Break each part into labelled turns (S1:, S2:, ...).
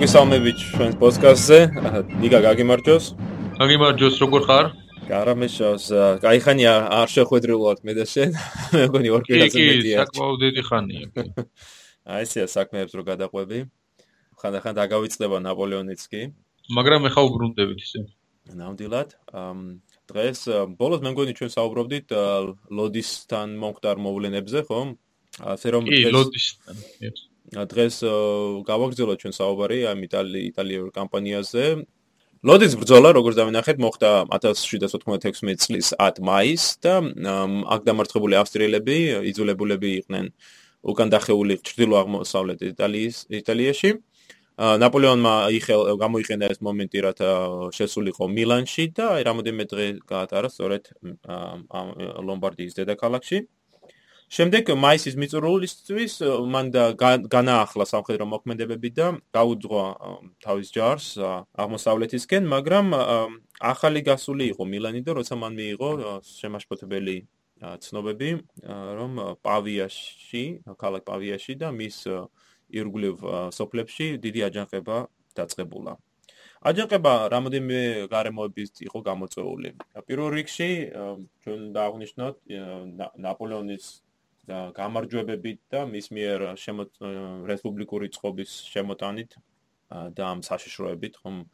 S1: მოგვისალმებით ჩვენს პოდკასტზე. ნიკა გაგიმარჯოს.
S2: გაგიმარჯოს, როგორ ხარ?
S1: კარამეშავს. კაი ხანია არ შეხვედრილობთ მე და შენ. მე მგონი ორ კვირას
S2: მეტია. კი, საკმაოდ დიდი ხანია.
S1: აი ესეა საქმეებს რო გადაყვები. ხანდახან დაგავიწყდება ნაპოლეონიც კი.
S2: მაგრამ ეხა უბრუნდებით ისე.
S1: ნამდვილად. დღეს ბოლოს მე მგონი ჩვენ საუბრობდით ლოდისთან მომხდარ მოვლენებზე, ხომ? ასე რომ
S2: კი, ლოდისთან.
S1: დღეს გავაგრძელოთ ჩვენ საუბარი ამ იტალი იტალიურ კამპანიაზე. ლოდის ბრძოლა, როგორც დავინახეთ, მოხდა 1796 წლის 10 მაისს და აქ დამარცხებული ავსტრიელები იძულებულები იყვნენ უკან დახეული ჩრდილო-აღმოსავლეთ იტალიის იტალიაში. ნაპოლეონმა იხელ გამოიყენა ეს მომენტი, რათა შესულიყო მილანში და რამოდენმე დღე გაატარა სწორედ ლომბარდიის დედაქალაქში. შემდეგ მაისის მიწურულისთვის მან განაახლა სამხედრო მოქმედებები და გაუძღვა თავის ჯარს აღმოსავლეთისკენ, მაგრამ ახალი გასული იყო მილანი და როცა მან მიიღო შემაშფოთებელი ცნობები, რომ პავიაში, ქალაქ პავიაში და მის ირგვლივ სოფლებში დიდი აჯანყება დაწყებულა. აჯანყება რამოდენიმე გარემოებით იყო გამოწვეული. პირველ რიგში ჩვენ დააღნიშნოთ ნაპოლეონის და გამარჯვებებით და მის მიერ რესპუბლიკური წყობის შემოტანით და ამ საშიშროებით ხომ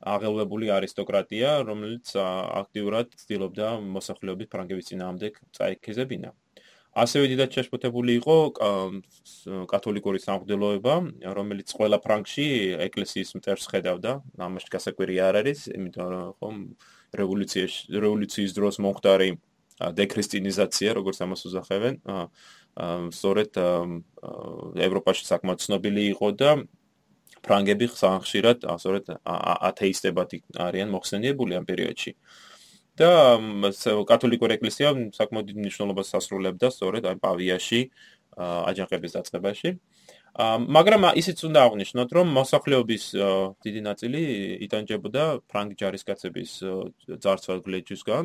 S1: აღელვებული არისტოკრატია, რომელიც აქტიურად ცდილობდა მოსახლეობის ფრანგების წინააღმდეგ წაიქეზებინა. ასევე დიდად შეშფოთებული იყო კათოლიკური სამღვდელოება, რომელიც ყველა ფრანგში ეკლესიის მტერს ხედავდა. ამაში გასაკვირი არ არის, იმიტომ რომ ხომ რევოლუციის რევოლუციის დროს მომხდარი დეკრისტინიზაცია, როგორც ამას უზახებენ, სწორედ ევროპაში საკმაოდ ცნობილი იყო და ფრანგები ხსანხშირად სწორედ ათეისტებად არიან მოხსენიებული ამ პერიოდში. და კათოლიკური ეკლესია საკმაოდ დიდ მნიშვნელობას ასრულებდა სწორედ აი პავიაში აჯანყების დაწყებაში. მაგრამ ისიც უნდა აღნიშნოთ, რომ მოსახლეობის დიდი ნაწილი იტანჯებოდა ფრანგ ჯარისკაცების ძარცვა გლეჯისგან.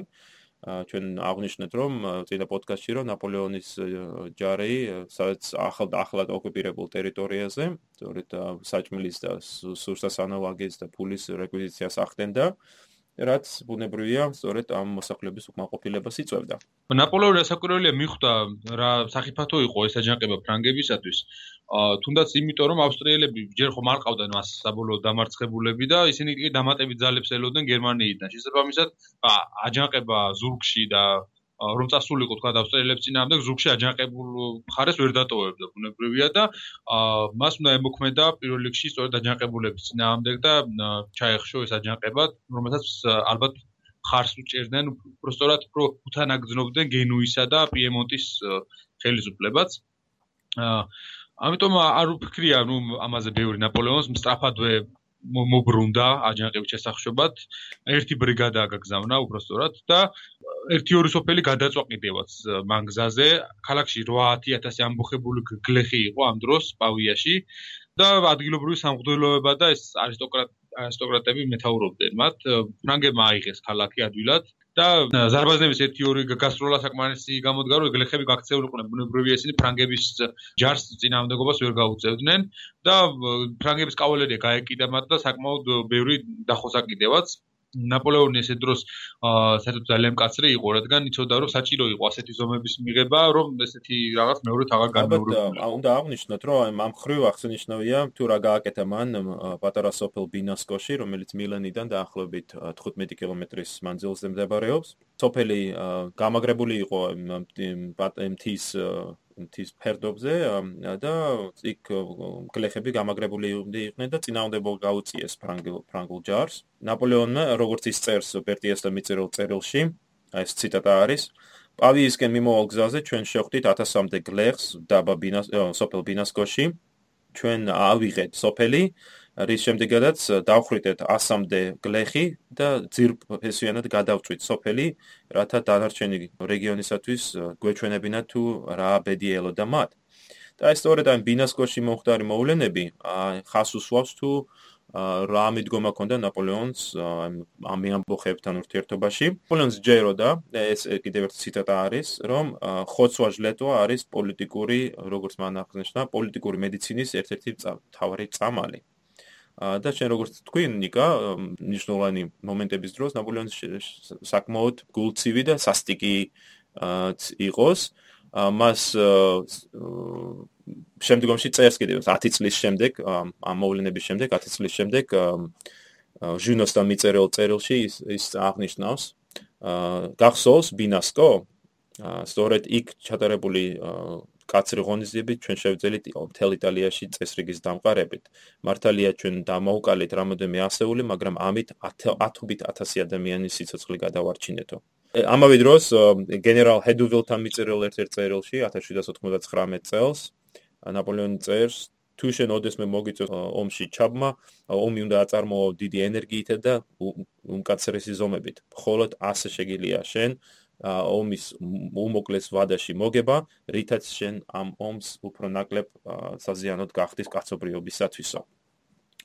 S1: ჩვენ აღნიშნეთ რომ წინა პოდკასტში რომ ნაპოლეონის ჯარი სადაც ახალ ახლად ოკუპირებულ ტერიტორიაზე სწორედ საჭმლის და სურსასანოვაგის და ფულის რეკვიზიციას ახდენდა რაც ბუნებრივია, სწორედ ამ მოსახლეობის უკმაყოფილებას იწევდა.
S2: ნაპოლეონი ასაკურველია მიხვდა რა საფათო იყო ეს აჯანყება ფრანგებისათვის. აა თუნდაც იმიტომ რომ ავსტრიელები ჯერ ხომ არ ყავდნენ მას საბოლოო დამარცხებულები და ისინი კი დამატებით ძალებს ელოდნენ გერმანიიდან. შესაბამისად აჯანყება ზურგში და რომ წასულიყო თქვა ავსტრიელებს წინააღმდეგ ზურგში აჯანყებულ ხარეს ვერ დატოვებდა ბუნებრივია და მას უნდა ემოქმედა პირველ რიგში სწორედ აჯანყებულების წინააღმდეგ და ჩაეხშო ეს აჯანყება რომელსაც ალბათ ხარს უჭერდნენ უბრალოდ უფრო უთანაგზნობდნენ გენუისა და პიემონტის ხელისუფლებაც. ამიტომ არ უფიქრია ნუ ამაზე ბევრი ნაპოლეონის მსტრაფადვე მობრუნდა აჯანყების შესახშობად. ერთი ბრიგადა გაგზავნა უბრალოდ და ერთი ორი სოფელი გადაწყვეტილებას მანგზაზე. ქალაქში 800000 ამბოხებული გლეხი იყო ამ დროს პავიაში და ადგილობრივი სამღვდელოება და ეს არისტოკრატ არისტოკრატები მეთაურობდნენ მათ. ფრანგებმა აიღეს ქალაქი ადვილად და ზარბაზნების ერთი ორი გასტროლა საკმარისი გამოდგა რომ გლეხები გაქცეულიყვნენ ბუნებრივია ისინი ფრანგების ჯარს წინააღმდეგობას ვერ გაუწევდნენ და ფრანგების კავალერია გაეკიდა მათ და საკმაოდ ბევრი დახოცა კიდევაც ნაპოლეონი ესე დროს საერთოდ ძალიან მკაცრი იყო, რადგან იცოდა რომ საჭირო იყო ასეთი ზომების მიღება, რომ ესეთი რაღაც მეორედ აღარ განმეორებინა.
S1: უნდა აღნიშნოთ, რომ ამ ხრივ აღსანიშნავია თუ რა გააკეთა მან პატარა სოფელ ბინასკოში, რომელიც მილანიდან დაახლოებით 15 კილომეტრის მანძილზე მდებარეობს. სოფელი გამაგრებული იყო მთის მთის ფერდობზე და იქ გლეხები გამაგრებული იყვნენ და წინააღმდეგო გაუწიეს ფრანგულ ფრანგულ ჯარს. ნაპოლეონმა როგორც ის წერს პერტიას და მიწერილ წერილში, ეს ციტატა არის: პავიისკენ მიმოვალ გზაზე ჩვენ შევხვდით 1000-მდე გლეხს დაბა ბინას სოფელ ბინასკოში. ჩვენ ავიღეთ სოფელი რის შემდეგაც დავხრიტეთ 100-მდე გლეხი და ძირფესიანად გადავწვით სოფელი, რათა დანარჩენი რეგიონისათვის გვეჩვენებინა თუ რა ბედი ელოდა მათ. და ეს სწორედ ამ ბინასკოში მომხდარი მოვლენები ხას უსვავს თუ რა მიდგომა ქონდა ნაპოლეონს ამ ამბოხებთან ურთიერთობაში. ნაპოლეონს ჯეროდა ეს კიდევ ერთი ციტატა არის, რომ ხოცვა ჟლეტვა არის პოლიტიკური, როგორც მან აღნიშნა, პოლიტიკური მედიცინის ერთ-ერთი მთავარი წამალი. და შენ როგორც თქვი ნიკა ნიშნულოვანი მომენტების დროს ნაპოლეონის საკმაოდ გულცივი და სასტიკი იყოს. მას შემდგომში წერს კიდევ 10 წლის შემდეგ ამ მოვლენების შემდეგ 10 წლის შემდეგ ჟუნოს და მიწერილ წერილში ის აღნიშნავს. გახსოვს ბინასკო სწორედ იქ ჩატარებული კაცრი ღონისძიებით ჩვენ შევძელით მთელ იტალიაში წესრიგის დამყარებით. მართალია ჩვენ დამოუკალეთ რამოდენიმე ასეული, მაგრამ ამით ათობით ათასი ადამიანის სიცოცხლე გადავარჩინეთო. ამავე დროს გენერალ ჰედუვილთან მიწერილ ერთ-ერთ წერილში 1799 წელს ნაპოლეონი წერს თუ შენ ოდესმე მოგიწევ ომში ჩაბმა, ომი უნდა აწარმოო დიდი ენერგიით და უმკაცრესი ზომებით. მხოლოდ ასე შეგიძლია შენ ომის უმოკლეს ვადაში მოგება, რითაც შენ ამ ომს უფრო ნაკლებ საზიანოდ გახდის კაცობრიობისათვისო.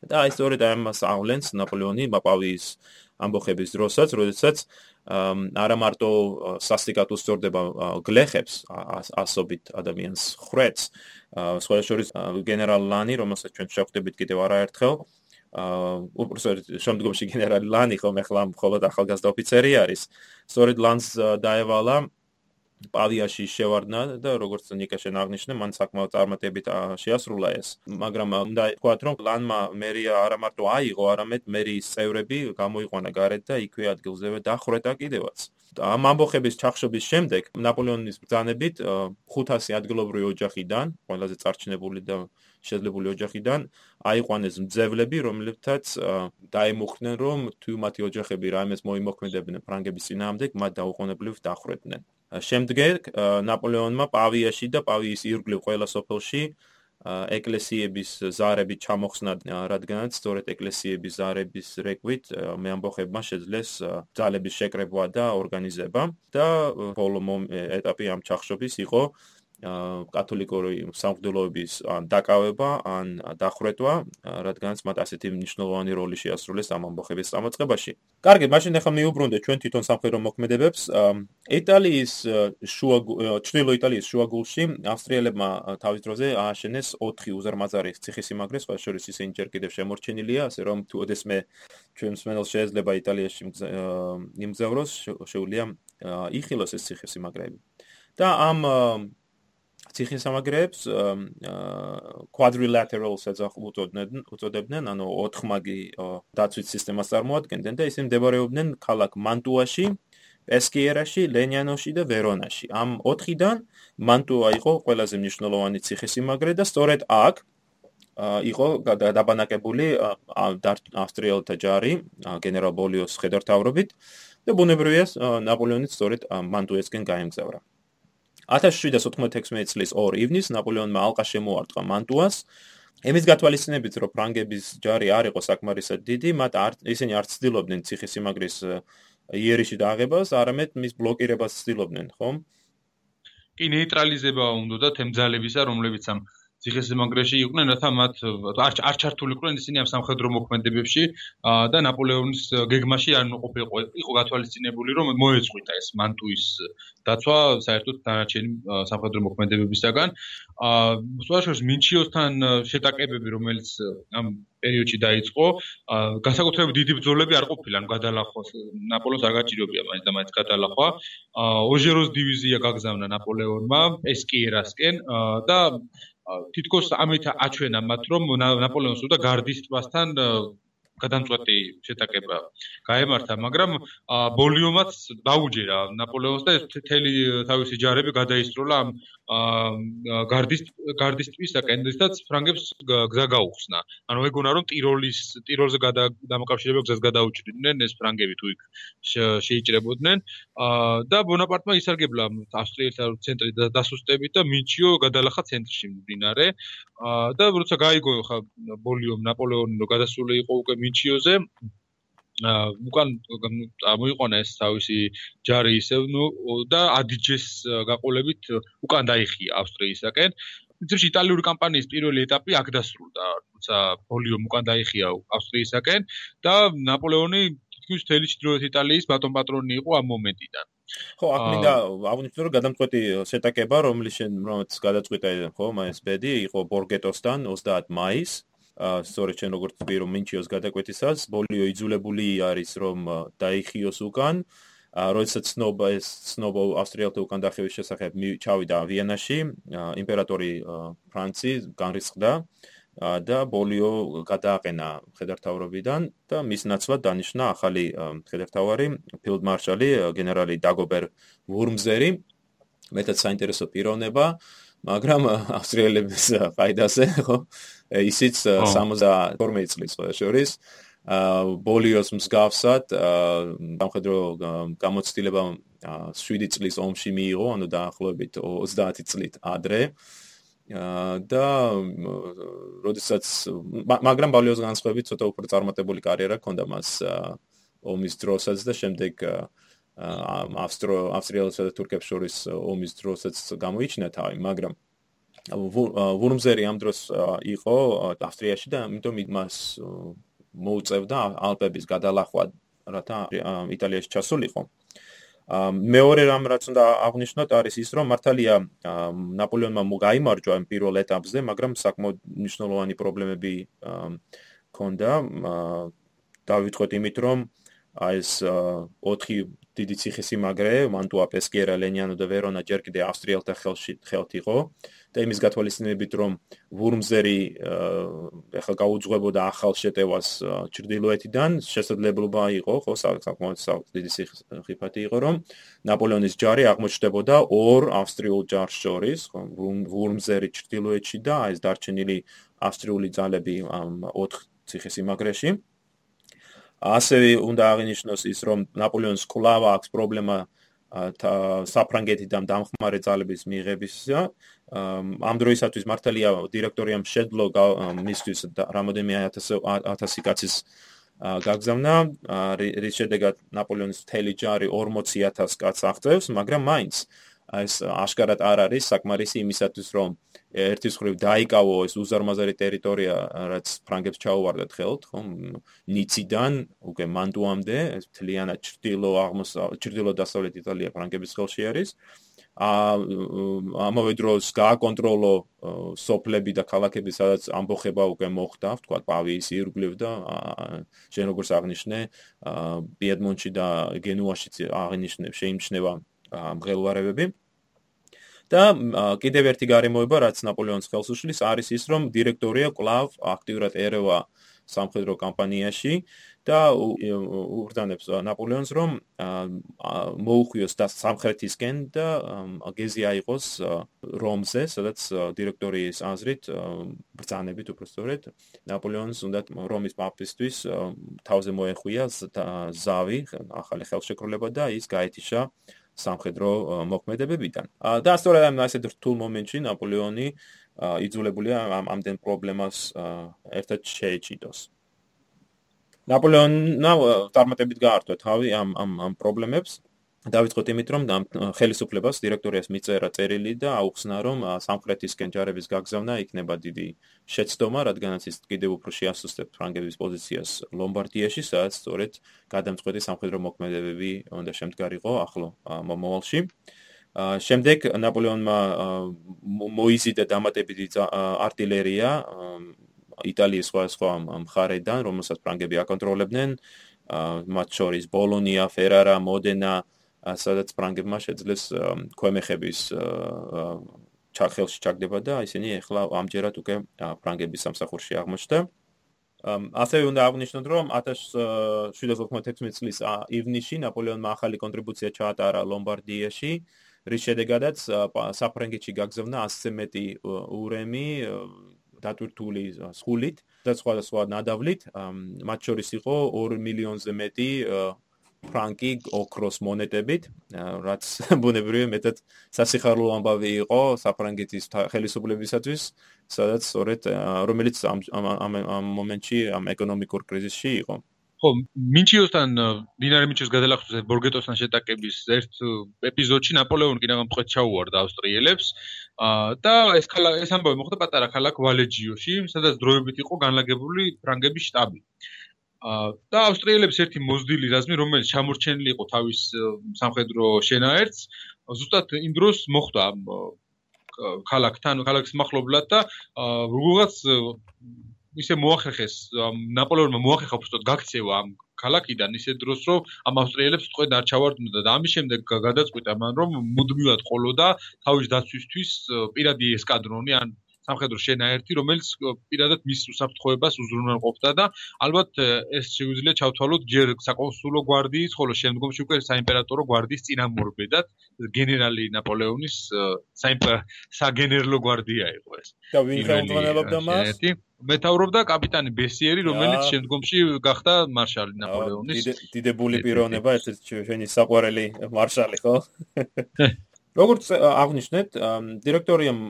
S1: და აი სწორედ ამას ავლენს ნაპოლეონი მაპავის ამბოხების დროსაც, როდესაც არა მარტო სასტიკად უსწორდება გლეხებს ასობით ადამიანს ხრეთს, სხვა შორის გენერალ ლანი, რომელსაც ჩვენ შეხვდებით კიდევ არაერთხელ, აა უბრალოდ შემდგომში გენერალი ლანი ხომ ახლა მხოლოდ ახალგაზრდა ოფიცერი არის. სწორედ ლანს დაევალა პავიაში შევარდნა და როგორც ნიკა შენ აღნიშნე, მან საკმაოდ წარმატებით შეასრულა ეს. მაგრამ უნდა ვთქვათ, რომ ლანმა მერია არა მარტო აიღო, არამედ მერიის წევრები გამოიყვანა გარეთ და იქვე ადგილზევე დახრეტა კიდევაც. ამ ამბოხების ჩახშობის შემდეგ ნაპოლეონის ბრძანებით 500 ადგილობრივი ოჯახიდან, ყველაზე წარჩინებული და შეძლებული ოჯახიდან აიყვანეს მძევლები, რომლებთაც დაემუქრნენ, რომ თუ მათი ოჯახები რაიმეს მოიმოქმედებდნენ ფრანგების წინააღმდეგ, მათ დაუყოვნებლივ დახრეტდნენ. შემდეგ ნაპოლეონმა პავიაში და პავიის ირგვლივ ყველა სოფელში ეკლესიების ზარები ჩამოხსნა, რადგანაც სწორედ ეკლესიების ზარების რეკვით მეამბოხებმა შეძლეს ძალების შეკრება და ორგანიზება და ბოლო ეტაპი ამ ჩახშობის იყო კათოლიკური სამღვდელოების ან დაკავება ან დახვრეტვა, რადგანაც მათ ასეთი მნიშვნელოვანი როლი შეასრულეს ამ ამბოხების წამოწყებაში. კარგი, მაშინ ახლა მიუბრუნდეთ ჩვენ თვითონ სამხედრო მოქმედებებს. იტალიის შუა ჩრდილო იტალიის შუაგულში ავსტრიელებმა თავის დროზე ააშენეს 4 უზარმაზარი ციხესიმაგრე, სხვა შორის ისინი ჯერ კიდევ შემორჩენილია, ასე რომ თუ ოდესმე ჩვენ მსმენელს შეიძლება იტალიაში იმგზავროს, შეუძლია იხილოს ეს ციხესიმაგრეები. და ამ ციხესამაგრეებს quadrilaterals ეძახულებდნენ, უწოდებდნენ, ანუ ოთხმაგი დაცვით სისტემას წარმოადგენდნენ და ისინი მდებარეობდნენ ქალაქ მანტუაში, პესკიერაში, ლენიანოში და ვერონაში. ამ ოთხიდან მანტუა იყო ყველაზე მნიშვნელოვანი ციხესიმაგრე და სწორედ აქ იყო დაბანაკებული ავსტრიელთა ჯარი გენერალ ბოლიოს ხედართავრობით და ბუნებრივია ნაპოლეონიც სწორედ მანტუესკენ გაემგზავრა. 1796 წლის 2 ივნისს ნაპოლეონმა ალყა შემოარტყა მანტუას. ემის გათვალისწინებით, რომ ფრანგების ჯარი არ იყო საკმარისად დიდი, მათ არ ისინი არ ცდილობდნენ ციხესიმაგრის იერიში დააღებას, არამედ მის ბლოკირებას ცდილობდნენ, ხომ?
S2: კი, ნეიტრალიზება უნდა და თემძალებისა, რომლებიც ამ ციხესიმაგრეში იყვნენ, რათა მათ არ არ ჩართულიყვნენ ისინი ამ სამხედრო მოქმედებებში და ნაპოლეონის გეგმაში არ მოყოფილიყო. იყო გათვალისწინებული, რომ მოეწყვიტა ეს მანტუის დაცვა საერთოდ დანარჩენი სამხედრო მოქმედებებისაგან. აა სწორედ მინჩიოსთან შეტაკებები, რომელიც ამ პერიოდში დაიწყო, განსაკუთრებით დიდი ბრძოლები არ ყოფილა, გადალახვა ნაპოლეონს არ გაჭირებია მაინც და მაინც გადალახვა. აა ოჟეროს დივიზია გაგზავნა ნაპოლეონმა ესკიერასკენ და თითქოს ამით აჩვენა მათ რომ ნაპოლეონს უნდა გარდის ტბასთან გადამწყვეტი შეტაკება გაემართა, მაგრამ ბოლიომაც დაუჯერა ნაპოლეონს და თელი თავისი ჯარები გადაისროლა ამ გარდის გარდის ტვისაკენ დესაც ფრანგებს გზა გაუხსნა. ანუ ეგონა რომ ტიროლის ტიროლზე დამოკავშირებელ გზას გადაუჭრიდნენ ეს ფრანგები თუ იქ შეიჭრებოდნენ და ბონაპარტმა ისარგებლა ავსტრიელთა ცენტრი დასუსტებით და მინჩიო გადალახა ცენტრში მდინარე და როცა გაიგო ხა ბოლიომ ნაპოლეონი რო გადასული იყო უკვე მინჩიოზე უკან მოიყვანა ეს თავისი ჯარი ისევ ნუ და ადიჯეს გაყოლებით უკან დაიხია ავსტრიისაკენ. ძირში იტალიური კამპანიის პირველი ეტაპი აქ დასრულდა, თუმცა ბოლიომ უკან დაიხია ავსტრიისაკენ და ნაპოლეონი თითქმის მთელი ჩრდილოეთ იტალიის ბატონ პატრონი იყო ამ მომენტიდან.
S1: ხო, აქ მინდა აღვნიშნო, რომ გადამწყვეტი შეტაკება, რომლის შენ რომელიც გადაწყვიტა ხო, მაის ბედი იყო ბორგეტოსთან 30 მაისს სწორედ ჩვენ როგორც თქვი რომ მინჩიოს გადაკვეთისას ბოლიო იძულებული არის რომ დაიხიოს უკან. როდესაც ცნობა ეს ცნობა ავსტრიელთა უკან დახევის შესახებ ჩავიდა ვიანაში იმპერატორი ფრანცი განრისხდა და ბოლიო გადააყენა ხედართავრობიდან და მის ნაცვლად დანიშნა ახალი ხედართავარი ფილდმარშალი გენერალი დაგობერ ვურმზერი. მეტად საინტერესო პიროვნება მაგრამ ავსტრიელების ყაიდაზე ხო ისიც 72 წლის შორის ბოლიოს მსგავსად სამხედრო გამოცდილება 7 წლის ომში მიიღო, ანუ დაახლოებით 30 წლით ადრე. და როდესაც მაგრამ ბოლიოს განსხვავებით ცოტა უფრო წარმატებული კარიერა ჰქონდა მას ომის დროსაც და შემდეგ ავსტრო ავსტრიელსა და თურქებს შორის ომის დროსაც გამოიჩინა თავი, მაგრამ ვურმზერი ამ დროს იყო ავსტრიაში და ამიტომ მას მოუწევდა ალპების გადალახვა, რათა იტალიაში ჩასულიყო. მეორე რამ რაც უნდა აღნიშნოთ არის ის, რომ მართალია ნაპოლეონმა მოგაიმარჯვა იმ პირველ ეტაპზე, მაგრამ საკმაოდ მნიშვნელოვანი პრობლემები ჰქონდა. დავითხოვთ იმით, რომ აი ეს 4 დიდი ციხესიმაგრე, მანტუა, პესკიერა, ლენიანო და ვერონა ჯერ კიდე ავსტრიელთა ხელში ხელთ იყო და იმის გათვალისწინებით, რომ ვურმზერი ახლა გაუძღვებოდა ახალ შეტევას ჩრდილოეთიდან, შესაძლებლობა იყო, ხო, საკმაოდ დიდი ციხესიმაგრე იყო, რომ ნაპოლეონის ჯარი აღმოჩნდებოდა ორ ავსტრიულ ჯარს შორის, ხო, ვურმზერი ჩრდილოეთში და ეს დარჩენილი ავსტრიული ძალები 4 ციხესიმაგრეში. ასევე უნდა აღინიშნოს ის, რომ ნაპოლეონს კლავა აქვს პრობლემა საფრანგეთიდან დამხმარე ძალების მიღებისა. ამ დროისათვის მართალია დირექტორიამ შეძლო მისთვის რამოდენიმე 1000 კაცის გაგზავნა, რის შედეგად ნაპოლეონის თელი ჯარი 40000 კაცს აღწევს, მაგრამ მაინც ეს აშკარად არ არის საკმარისი იმისათვის რომ ერთის ხრივ დაიკავო ეს უზარმაზარი ტერიტორია რაც ფრანგებს ჩაუვარდათ ხელთ ხო ნიციდან უკვე მანტუამდე ეს მთლიანად ჩრდილო აღმოსავლეთ ჩრდილო დასავლეთ იტალია ფრანგების ხელში არის. ა ამავე დროს გააკონტროლო სოფლები და ქალაქები სადაც ამბოხება უკვე მოხდა თქვა პავიის ირგვლივ და შენ როგორც აღნიშნე პიედმონტში და გენუაშიც აღნიშნე შეიმჩნევა მღელვარებები. და კიდევ ერთი გარემოება რაც ნაპოლეონის ხელს უშლის არის ის რომ დირექტორია კლავ აქტიურად ერევა სამხედრო კამპანიაში და ურდანებს ნაპოლეონს რომ მოუხვიოს და სამხრეთისკენ და გეზი აიყოს რომზე სადაც დირექტორიის აზრით ბრძანებით უბრალოდ ნაპოლეონს უნდა რომის პაპისთვის თავზე მოეხვია ზავი ახალი ხელშეკრულება და ის გაეთიშა სამხედრო მოქმედებებიდან. და სწორედ ამ ასეთ რთულ მომენტში ნაპოლეონი იძულებულია ამ ამდენ პრობლემას ერთად შეეჭიდოს. ნაპოლეონმა წარმატებით გაართვა თავი ამ ამ ამ პრობლემებს დავიწყოთ იმით, რომ ხელისუფლებას დირექტორიას მიწერა წერილი და აუხსნა, რომ სამხრეთისკენ ჯარების გაგზავნა იქნება დიდი შეცდომა, რადგანაც ის კიდევ უფრო შეასუსტებს ფრანგების პოზიციას ლომბარდიაში, სადაც სწორედ გადამწყვეტი სამხედრო მოქმედებები უნდა შემდგარიყო ახლო მომავალში. შემდეგ ნაპოლეონმა მოიზიდა დამატებითი артиლერია იტალიის სხვადასხვა მხარედან, რომელსაც ფრანგები აკონტროლებდნენ, მათ შორის ბოლონია, ფერარა, მოდენა, აა სადაც ფრანგებმა შეძლეს ქვემეხების ჩახელში ჩაგდება და ისინი ახლა ამჯერად უკვე ფრანგების სამსახურში აღმოჩნდა. ასევე უნდა აღნიშნოთ, რომ 1796 წლის ივნისში ნაპოლეონმა ახალი კონტრიბუცია ჩაატარა ლომბარდიაში, რის შედეგადაც საფრანგეთში გაგზავნა 100-ზე მეტი ურემი დატვირთული სხულით და სხვა სხვა ნადავლით, მათ შორის იყო 2 მილიონზე მეტი ფრანკი ოქროს მონეტებით, რაც ბუნებრივია მეტად სასიხარლო ამბავი იყო საფრანგეთის ხელისუფლებისათვის, სადაც სწორედ რომელიც ამ ამ მომენტში ამ ეკონომიკურ კრიზისში იყო.
S2: ხო, მინჩიოსთან, დინარე მინჩიოს გადალახვის ბორგეტოსთან შეტაკების ერთ ეპიზოდში ნაპოლეონი კინაღამყეთ ჩაუვარდა ავსტრიელებს და ეს ეს ამბავი მოხდა პატარა ქალაქ ვალეჯიოში, სადაც დროებით იყო განლაგებული ფრანგების შტაბი. და ავსტრიელებს ერთი მოზდილი რაზმი რომელიც ჩამორჩენილი იყო თავის სამხედრო შენაერთს ზუსტად იმ დროს მოხდა ქალაქთან ქალაქის מחლობლად და როგორღაც ისე მოახერხეს ნაპოლეონმა მოახერხა უბრალოდ გაქცევა ამ ქალაქიდან ისე დროს რომ ამ ავსტრიელებს თქვენ არ ჩავარდნოდა და ამის შემდეგ გადაწყვიტა მან რომ მუდმივად ყოლოდა თავის დაცვისთვის პირადი ესკადრონი ან სამხედრო შენაერთი, რომელიც პირადად მის უსაფრთხოებას უზრუნველყოფდა და ალბათ ეს შეგვიძლია ჩავთვალოთ ჯერ საკონსულო გვარდიის, ხოლო შემდგომში უკვე საიმპერატორო გვარდიის წინამორბედად გენერალი ნაპოლეონის საგენერლო გვარდია იყო ეს.
S1: და ვინ ხელმძღვანელობდა მას?
S2: მეტაურობდა კაპიტანი ბესიერი, რომელიც შემდგომში გახდა მარშალი ნაპოლეონის.
S1: დიდებული პიროვნება, ეს ჩვენი საყვარელი მარშალი, ხო? როგორც აღნიშნეთ, დირექტორიამ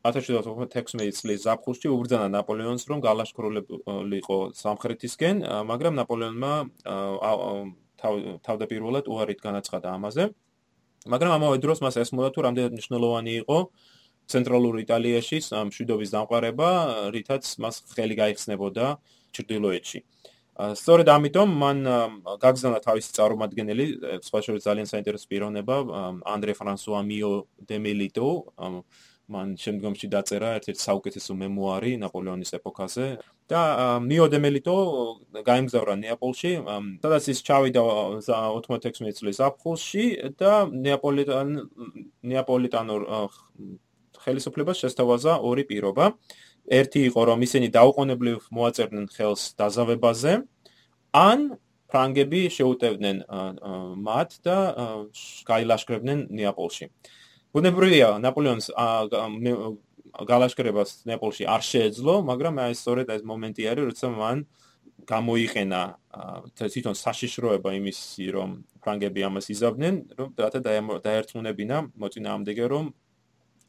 S1: 1716 წლის ზაფხულში უბრძანა ნაპოლეონს, რომ გალაშქრულიყო სამხრეთისკენ, მაგრამ ნაპოლეონმა თავდაპირველად უარით განაცხადა ამაზე. მაგრამ ამავე დროს მას ესმოდა თუ რამდენად მნიშვნელოვანი იყო ცენტრალურ იტალიაში მშვიდობის დამყარება, რითაც მას ხელი გაიხსნებოდა ჩრდილოეთში. სწორედ ამიტომ მან გაგზავნა თავისი წარმომადგენელი, სხვა შორის ძალიან საინტერესო პიროვნება, ანდრე ფრანსუა მიო დე მელიტო, მან შემდგომში დაწერა ერთ-ერთი საუკეთესო მემუარი ნაპოლეონის ეპოქაზე და მიოდემელიტო გაემგზავრა ნეაპოლში, სადაც ის ჩავიდა 96 წლის აპრილში და ნეაპოლიტან ნეაპოლიტანურ ხელისუფლებას შესთავაზა ორი პირობა. ერთი იყო რომ ისინი დაუყოვნებლივ მოაწერდნენ ხელს დაზავებაზე, ან ფრანგები შეუტევდნენ მათ და გაილაშქრებდნენ ნეაპოლში. ბუნებრივია ნაპოლეონს გალაშქრებას ნეაპოლში არ შეეძლო, მაგრამ აი სწორედ ეს მომენტი არის, როცა მან გამოიყენა თვითონ საშიშროება იმისი, რომ ფრანგები ამას იზავდნენ, რომ რათა დაერწმუნებინა მოწინააღმდეგე, რომ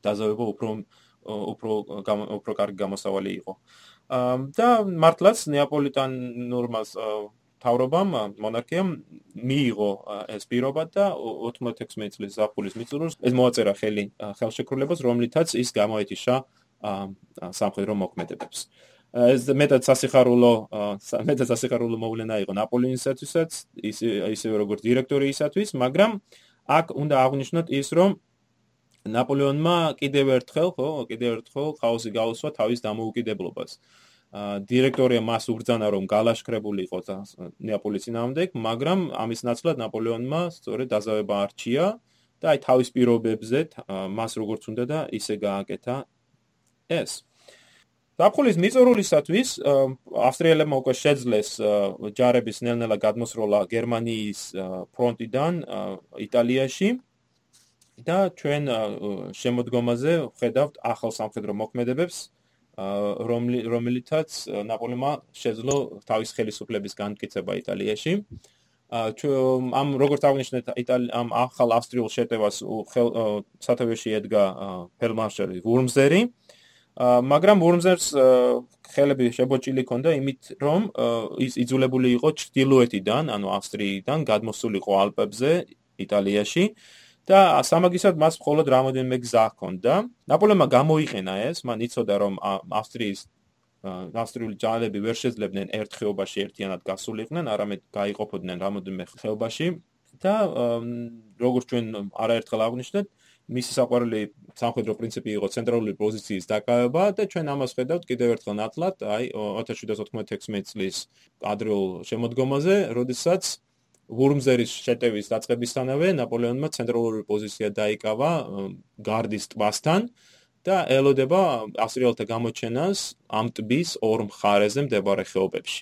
S1: დაზავება უფრო უფრო უფრო კარგი გამოსავალი იყო. და მართლაც ნეაპოლიტანურმას თავრობამ მონარქიამ მიიღო ეს პირობა და 96 წლის ზაფხულის მიწურულს ეს მოაწერა ხელი ხელშეკრულებას რომლითაც ის გამოეთიშა სამხედრო მოქმედებებს. ეს მეტად სასიხარულო მეტად სასიხარულო მოვლენა იყო ნაპოლეონისათვისაც ის ისე როგორც დირექტორიისათვის მაგრამ აქ უნდა აღნიშნოთ ის რომ ნაპოლეონმა კიდევ ერთხელ ხო კიდევ ერთხელ ხაოსი გაუსვა თავის დამოუკიდებლობას დირექტორია მას უბრძანა რომ გალაშქრებულიყო ნეაპოლის წინააღმდეგ, მაგრამ ამის ნაცვლად ნაპოლეონმა სწორედ დაზავება არჩია და აი თავის პირობებზე მას როგორც უნდა და ისე გააკეთა ეს. დაფხულის მიწურულისათვის ავსტრიელებმა უკვე შეძლეს ჯარების ნელ-ნელა გადმოსროლა გერმანიის ფრონტიდან იტალიაში და ჩვენ შემოდგომაზე ხედავთ ახალ სამხედრო მოქმედებებს რომელიცაც ნაპოლეონმა შეძლო თავის ხელისუფლების განმტკიცება იტალიაში. ამ როგორც აღნიშნეთ, ამ ახალ ავსტრიულ შეტევას სათავეში ედგა ფელმარშალი ვურმზერი. მაგრამ ვურმზერს ხელები შებოჭილი ჰქონდა იმით, რომ ის იძულებული იყო ჩრდილოეთიდან, ანუ ავსტრიიდან გადმოსულიყო ალპებზე იტალიაში. და სამაგისად მას მხოლოდ რამოდენმე გზა ჰქონდა. ნაპოლეონმა გამოიყენა ეს, მან იცოდა რომ ავსტრიის ავსტრიული ჯარები ვერ შეძლებდნენ ერთ ხეობაში ერთიანად გასულიყვნენ, არამედ გაიყოფოდნენ რამოდენმე ხეობაში და როგორც ჩვენ არაერთხელ აღვნიშნეთ, მისი საყვარელი სამხედრო პრინციპი იყო ცენტრალური პოზიციის დაკავება და ჩვენ ამას ხედავთ კიდევ ერთხელ ნათლად, აი 1796 წლის ადრეულ შემოდგომაზე, როდესაც ვურმზერის შეტევის დაწყებისთანავე ნაპოლეონმა ცენტრალური პოზიცია დაიკავა გარდის ტბასთან და ელოდება ავსტრიელთა გამოჩენას ამ ტბის ორ მხარეზე მდებარე ხეობებში.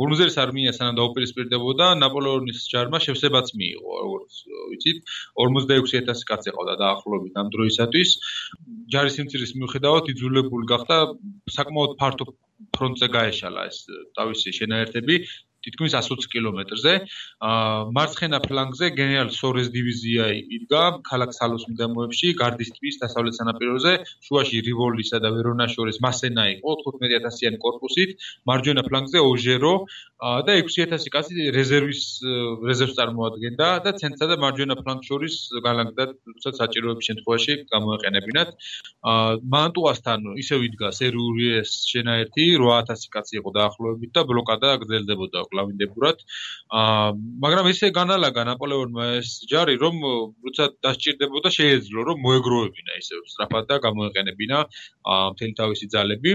S2: ვურმზერის არმია სანამ დაუპირისპირდებოდა ნაპოლეონის ჯარმა შევსებაც მიიღო, როგორც ვიცით, 46000 კაცი ყავდა დაახლოებით ამ დროისათვის. ჯარის სიმცირის მიუხედავად იძულებული გახდა საკმაოდ ფართო ფრონტზე გაეშალა ეს თავისი შენაერთები თითქმის 120 კილომეტრზე. მარცხენა ფლანგზე გენერალ სორეს დივიზია იდგა ქალაქ სალოს მიდამოებში, გარდის ტბის დასავლეთ სანაპიროზე, შუაში რივოლისა და ვერონას შორის მასენა იყო 15000-იანი корпуსით, მარჯვენა ფლანგზე ოჟერო და 6000 კაცი რეზერვის რეზერვს წარმოადგენდა და ცენტრსა და მარჯვენა ფლანგს შორის განლაგდა, თუმცა საჭიროების შემთხვევაში გამოეყენებინათ. მანტუასთან ისევ იდგა სერურიეს შენაერთი 8000 კაცი იყო დაახლოებით და ბლოკადა გრძელდებოდა. კლავინდებურად. აა მაგრამ ესე განალაგა ნაპოლეონმა ეს ჯარი, რომ როცა დასჭირდებოდა შეეძლო რომ მოეგროვებინა ისე სწრაფად და გამოეყენებინა აა მთელი თავისი ძალები.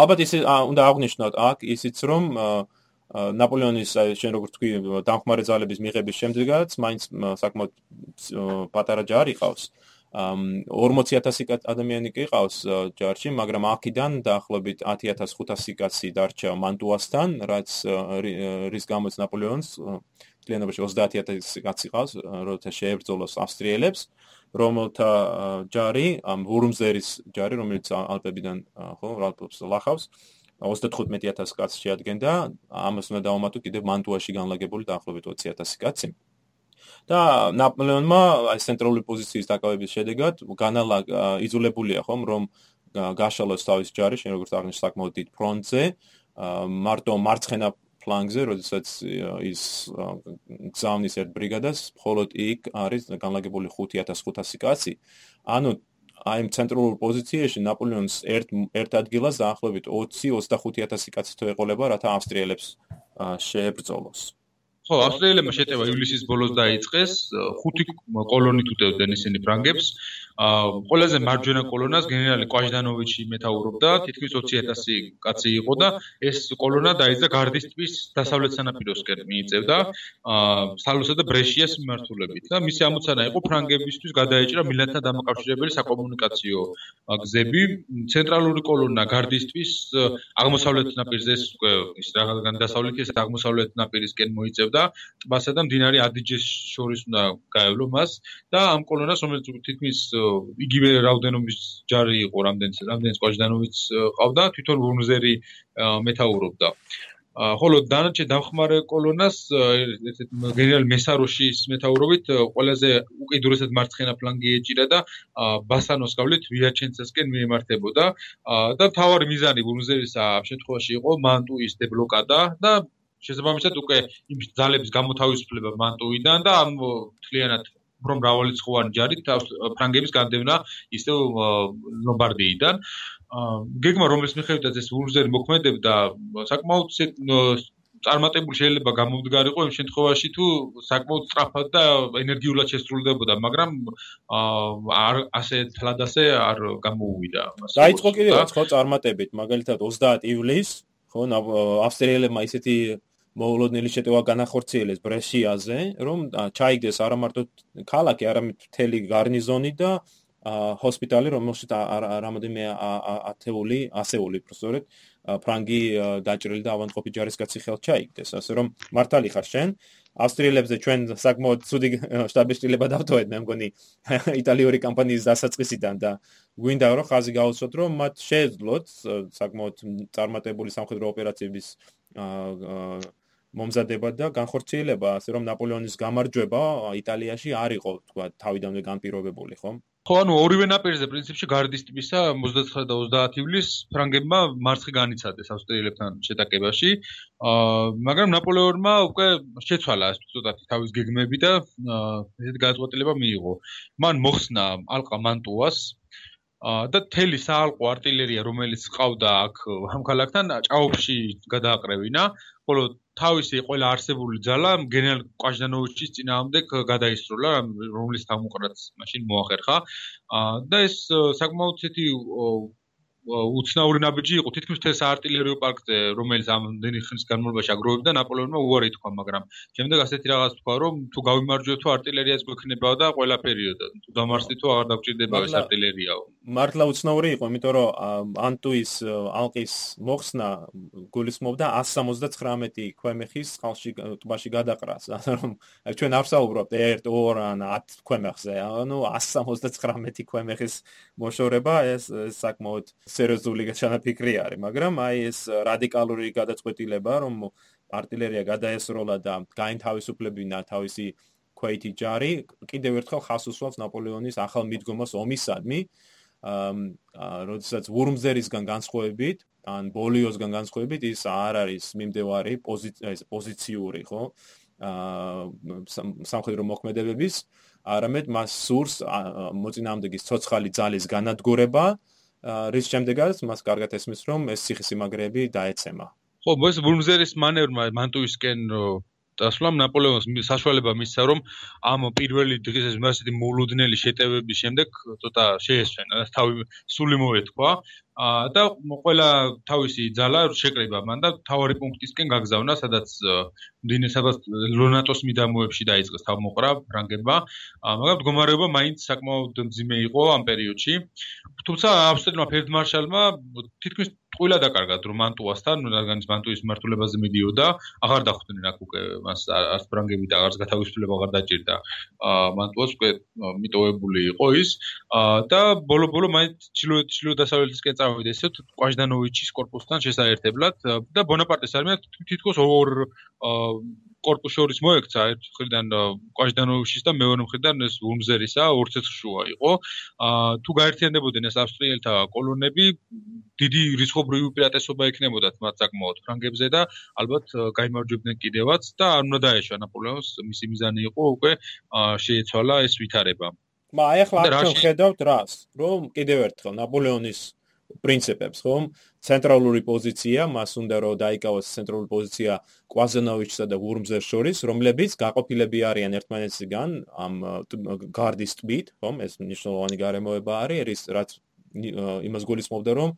S1: ალბათ ისე უნდა აღნიშნოთ აქ ისიც რომ ნაპოლეონის შენ როგორც თქვი დამხმარე ძალების მიღების შემდეგაც მაინც საკმაოდ პატარა ჯარი ყავს. აა 40000 ადამიანი კი ყავს ჯარში, მაგრამ აქედან დაახლოებით 10500 კაცი დარჩა მანტუასთან, რაც რის გამოც ნაპოლეონს კლიანობაში 30000 კაცი ყავს, როცა შეებრძოლოს ავსტრიელებს, რომელთა ჯარი, ამ ვურმზერის ჯარი, რომელიც ალპებიდან ხო, ალპებს ლახავს 35000 კაცს შეადგენდა, ამას უნდა დავამატო კიდევ მანტუაში განლაგებული დაახლოებით 20000 კაცი. და ნაპოლეონმა აი ცენტრალური პოზიციის დაკავების შედეგად განალა იზოლებულია ხომ რომ გაშალოს თავის ჯარი შენ როგორც აღნიშნე საკმაოდ დიდ ფრონტზე მარტო მარცხენა ფლანგზე როდესაც ის გზავნის ერთ ბრიგადას მხოლოდ იქ არის განლაგებული 5500 კაცი. ანუ აი ცენტრალურ პოზიციაში ნაპოლეონს ერთ ერთ ადგილას დაახლოებით 20-25000 კაცი თუ ეყოლება რათა ავსტრიელებს შეებრძოლოს
S2: ხო, ავსტრიელებმა შეტევა ივლისის ბოლოს დაიწყეს, ხუთი კოლონით უტევდნენ ისინი ფრანგებს. ყველაზე მარჯვენა კოლონას გენერალი კვაჟდანოვიჩი მეტაურობდა, თითქმის 20000 კაცი იყო და ეს კოლონა დაიწყა გარდის ტბის დასავლეთ სანაპიროსკენ მიიწევდა აა სალოსა და ბრეშიას მიმართულებით და მისი ამოცანა იყო ფრანგებისთვის გადაეჭრა მილანთან დამაკავშირებელი საკომუნიკაციო გზები. ცენტრალური კოლონა გარდის ტბის აღმოსავლეთ ნაპირზე უკვე ის რაღაც დასავლეთ ეს აღმოსავლეთ ნაპირისკენ მოიწევდა ტბასა და მდინარე ადიჯეს შორის უნდა გაევლო მას და ამ კოლონას რომელიც თითქმის იგივე რაოდენობის ჯარი იყო რამდენიც რამდენიც კვაჟდანოვიც ყავდა თვითონ ვუნზერი მეტაურობდა ხოლო დანარჩენ დამხმარე კოლონას ესეთ გენერალ მესაროშის მეტაურობით ყველაზე უკიდურესად მარცხენა ფლანგი ეჭირა და ბასანოს გავლით ვიაჩენცესკენ მიემართებოდა და თავარი მიზანი ვუნზერის ამ შემთხვევაში იყო მანტუის დებლოკადა და შესაბამისად უკვე იმ ძალების გამოთავისუფლება მანტუიდან და ამ თლიანად უფრო მრავალი ცხოვანი ჯარით ფრანგების განდევნა ისევ ლომბარდიიდან. გეგმა რომელიც მიხედვითაც ეს ვულზერი მოქმედებდა საკმაოდ წარმატებული შეიძლება გამომდგარიყო იმ შემთხვევაში თუ საკმაოდ სწრაფად და ენერგიულად შესრულდებოდა, მაგრამ არ ასე თლად ასე არ გამოუვიდა.
S1: დაიწყო კიდევაც ხო წარმატებით, მაგალითად 30 ივლისს ხო ავსტრიელებმა ისეთი მოულოდნელი შეტევა განახორციელეს ბრესიაზე, რომ ჩაიგდეს არა მარტო ქალაქი, არამედ მთელი გარნიზონი და ჰოსპიტალი, რომელშიც რამოდენიმე ათეული, ასეული პროფესორით ფრანგი დაჭრილი და ავანტყოფი ჯარისკაცი ხელთ ჩაიგდეს, ასე რომ მართალი ხარ შენ. ავსტრიელებზე ჩვენ საკმაოდ ცუდი შტაბიშტილება დავთოვეთ, მე მგონი იტალიური კომპანიის დასაწყისიდან და გვინდა რომ ხაზი გაუცოთ, რომ მათ შეეძლოთ საკმაოდ წარმატებული სამხედრო ოპერაციების მომზადება და განხორციელება, ასე რომ ნაპოლეონის გამარჯვება იტალიაში არ იყო თქვა თავიდანვე განპირობებული, ხო?
S2: ხო, ანუ ორივე ნაპირზე პრინციპში გარდის ტიპისა 29 და 30 ივლისს ფრანგებმა მარცხი განიცადეს ავსტრიელებთან შეტაკებაში. აა, მაგრამ ნაპოლეონმა უკვე შეცვალა ეს ცოტათი თავის გეგმები და ესეთ გაწყვეტილება მიიღო. მან მოხსნა ალყა მანტუას, და თელი საალყო артиლერია, რომელიც ყავდა აქ ამ ქალაქთან, ჭაობში გადააყრევინა, ხოლო თავისი ყველა არსებული ძალა გენერალ კვაჟდანოვიჩის წინააღმდეგ გადაისროლა რომლის თამუყრაც მაშინ მოახერხა. და ეს საკმაოდ ცეთი უცნაური ნაბიჯი იყო. თითქმის მთელ საარტილერიო პარკზე, რომელიც ამდენი ხნის განმავლობაში აგროვებდა ნაპოლეონმა უარი თქვა, მაგრამ შემდეგ ასეთი რაღაც თქვა, რომ თუ გავიმარჯვეთო артиლერიას გვექნება და ყველაფერი და თუ დამარსდითო აღარ დაგჭირდება ეს артиლერიაო.
S1: მართლა უცნაური იყო, იმიტომ რომ ანტუის ალყის მოხსნა გულისხმობდა 179 ქვემეხის ხალხში ტბაში გადაყრას, ანუ რომ ჩვენ არ ვსაუბრობთ 1, 2 ან 10 ქვემეხზე, ანუ 179 ქვემეხის მოშორება ეს საკმაოდ სერიოზული ჩანაფიქრი არის, მაგრამ აი ეს რადიკალური გადაწყვეტილება, რომ артиლერია გადაესროლა და გაინთავისუფლებინა თავისი ქვეითი ჯარი, კიდევ ერთხელ ხას უსვამს ნაპოლეონის ახალ მიდგომას ომისადმი. როდესაც ვურმზერისგან განსხვავებით, ან ბოლიოსგან განსხვავებით, ის არ არის მიმდევარი პოზიციური, ხო? აა სამხედრო მოქმედებების, არამედ მას სურს მოწინააღმდეგის ცოცხალი ძალის განადგურება აა რის შემდეგაც მას კარგად ესმის რომ ეს ციხისიმაგრეები დაეცემა.
S2: ხო, ეს ბურმზერის მანევრმა მანტუისკენ დასვლამ ნაპოლეონს საშუალება მისცა რომ ამ პირველი დღის ეს მასეთი მოლუდნელი შეტევების შემდეგ ცოტა შეესვენა თავი სული მოეთქვა. და ყველა თავისი ძალა შეკრება მან და თავარი პუნქტისკენ გაგზავნა სადაც დინესაბას ლონატოს მიდამოებში დაიწყეს თავმოყრა ფრანგებმა. მაგრამ მდგომარეობა მაინც საკმაოდ მძიმე იყო ამ პერიოდში. თუმცა ავსტრიელმა ფელდმარშალმა თითქმის კუილა დაკარგა მანტუასთან, რადგან ის მანტუის მმართველობაზე მიდიოდა, აღარ დახვდნენ აქ უკვე მას არც ფრანგები და არც გათავისუფლება აღარ დაჭირდა. მანტუას უკვე მიტოვებული იყო ის და ბოლო-ბოლო მაინც ჩილოეთ ჩილო-დასავლეთისკენ წავიდა ისე კვაჟდანოვიჩის корпуსთან შესაერთებლად და ბონაპარტის არმია თითქოს ორ კორპუს შორის მოექცა ერთ მხრიდან კვაჟდანოვიშის და მეორე მხრიდან ეს ვულმზერისა ორცეცხშუა იყო. აა თუ გაერთიანდებოდნენ ეს ავსტრიელთა კოლონები, დიდი რისხობრივი უპირატესობა ექნებოდათ მათ საკმაოდ ფრანგებზე და ალბათ გამარჯვებდნენ კიდევაც და არ უნდა დაეშვა ნაპოლეონს, მისი მიზანი იყო უკვე შეეცვალა ეს ვითარება.
S1: მა აი ახლა აქ შევხედავთ რას, რომ კიდევ ერთხელ ნაპოლეონის პრინციპებს, ხომ? ცენტრალური პოზიცია, მას უნდა რომ დაიკავოს ცენტრალური პოზიცია კვაზენოვიჩსა და ვურმზერ შორის, რომლებიც გაყოფილები არიან ერთმანეთისგან ამ გარდის ტბით, ხომ? ეს მნიშვნელოვანი გარემოება არის, რის რაც იმას გულისხმობდა, რომ